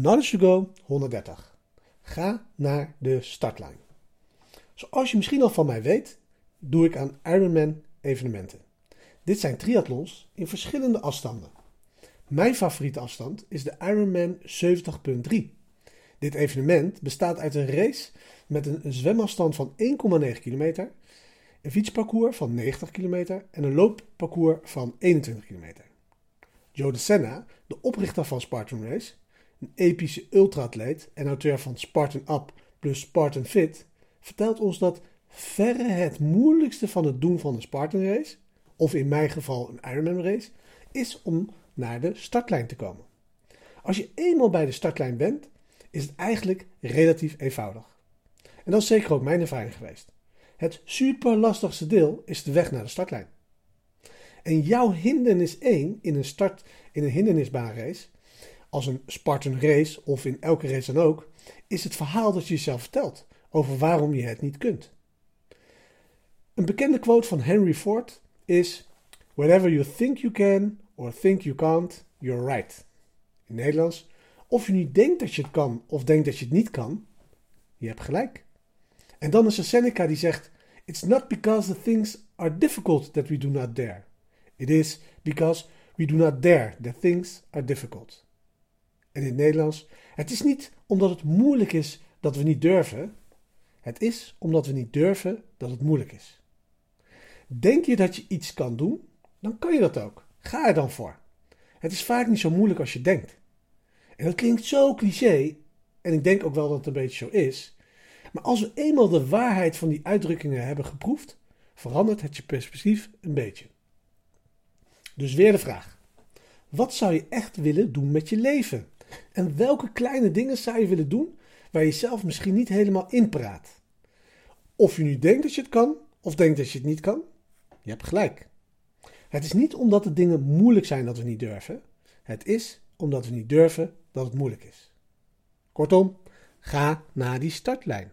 Knowledge to Go 130. Ga naar de startlijn. Zoals je misschien al van mij weet, doe ik aan Ironman evenementen. Dit zijn triathlons in verschillende afstanden. Mijn favoriete afstand is de Ironman 70.3. Dit evenement bestaat uit een race met een zwemafstand van 1,9 kilometer, een fietsparcours van 90 kilometer en een loopparcours van 21 kilometer. Joe de Senna, de oprichter van Spartan Race, een epische ultraatleet en auteur van Spartan Up plus Spartan Fit, vertelt ons dat verre het moeilijkste van het doen van een Spartan Race, of in mijn geval een Ironman race, is om naar de startlijn te komen. Als je eenmaal bij de startlijn bent, is het eigenlijk relatief eenvoudig. En dat is zeker ook mijn ervaring geweest. Het super lastigste deel is de weg naar de startlijn. En jouw hindernis 1 in een, start, in een hindernisbaanrace, als een Spartan race of in elke race dan ook, is het verhaal dat je jezelf vertelt over waarom je het niet kunt. Een bekende quote van Henry Ford is: Whatever you think you can or think you can't, you're right. In Nederlands, of je nu denkt dat je het kan of denkt dat je het niet kan, je hebt gelijk. En dan is er Seneca die zegt: It's not because the things are difficult that we do not dare. It is because we do not dare that things are difficult. En in het Nederlands: Het is niet omdat het moeilijk is dat we niet durven. Het is omdat we niet durven dat het moeilijk is. Denk je dat je iets kan doen, dan kan je dat ook. Ga er dan voor. Het is vaak niet zo moeilijk als je denkt. En dat klinkt zo cliché, en ik denk ook wel dat het een beetje zo is. Maar als we eenmaal de waarheid van die uitdrukkingen hebben geproefd, verandert het je perspectief een beetje. Dus weer de vraag: wat zou je echt willen doen met je leven? En welke kleine dingen zou je willen doen waar je zelf misschien niet helemaal in praat? Of je nu denkt dat je het kan, of denkt dat je het niet kan, je hebt gelijk. Het is niet omdat de dingen moeilijk zijn dat we niet durven. Het is omdat we niet durven dat het moeilijk is. Kortom, ga naar die startlijn.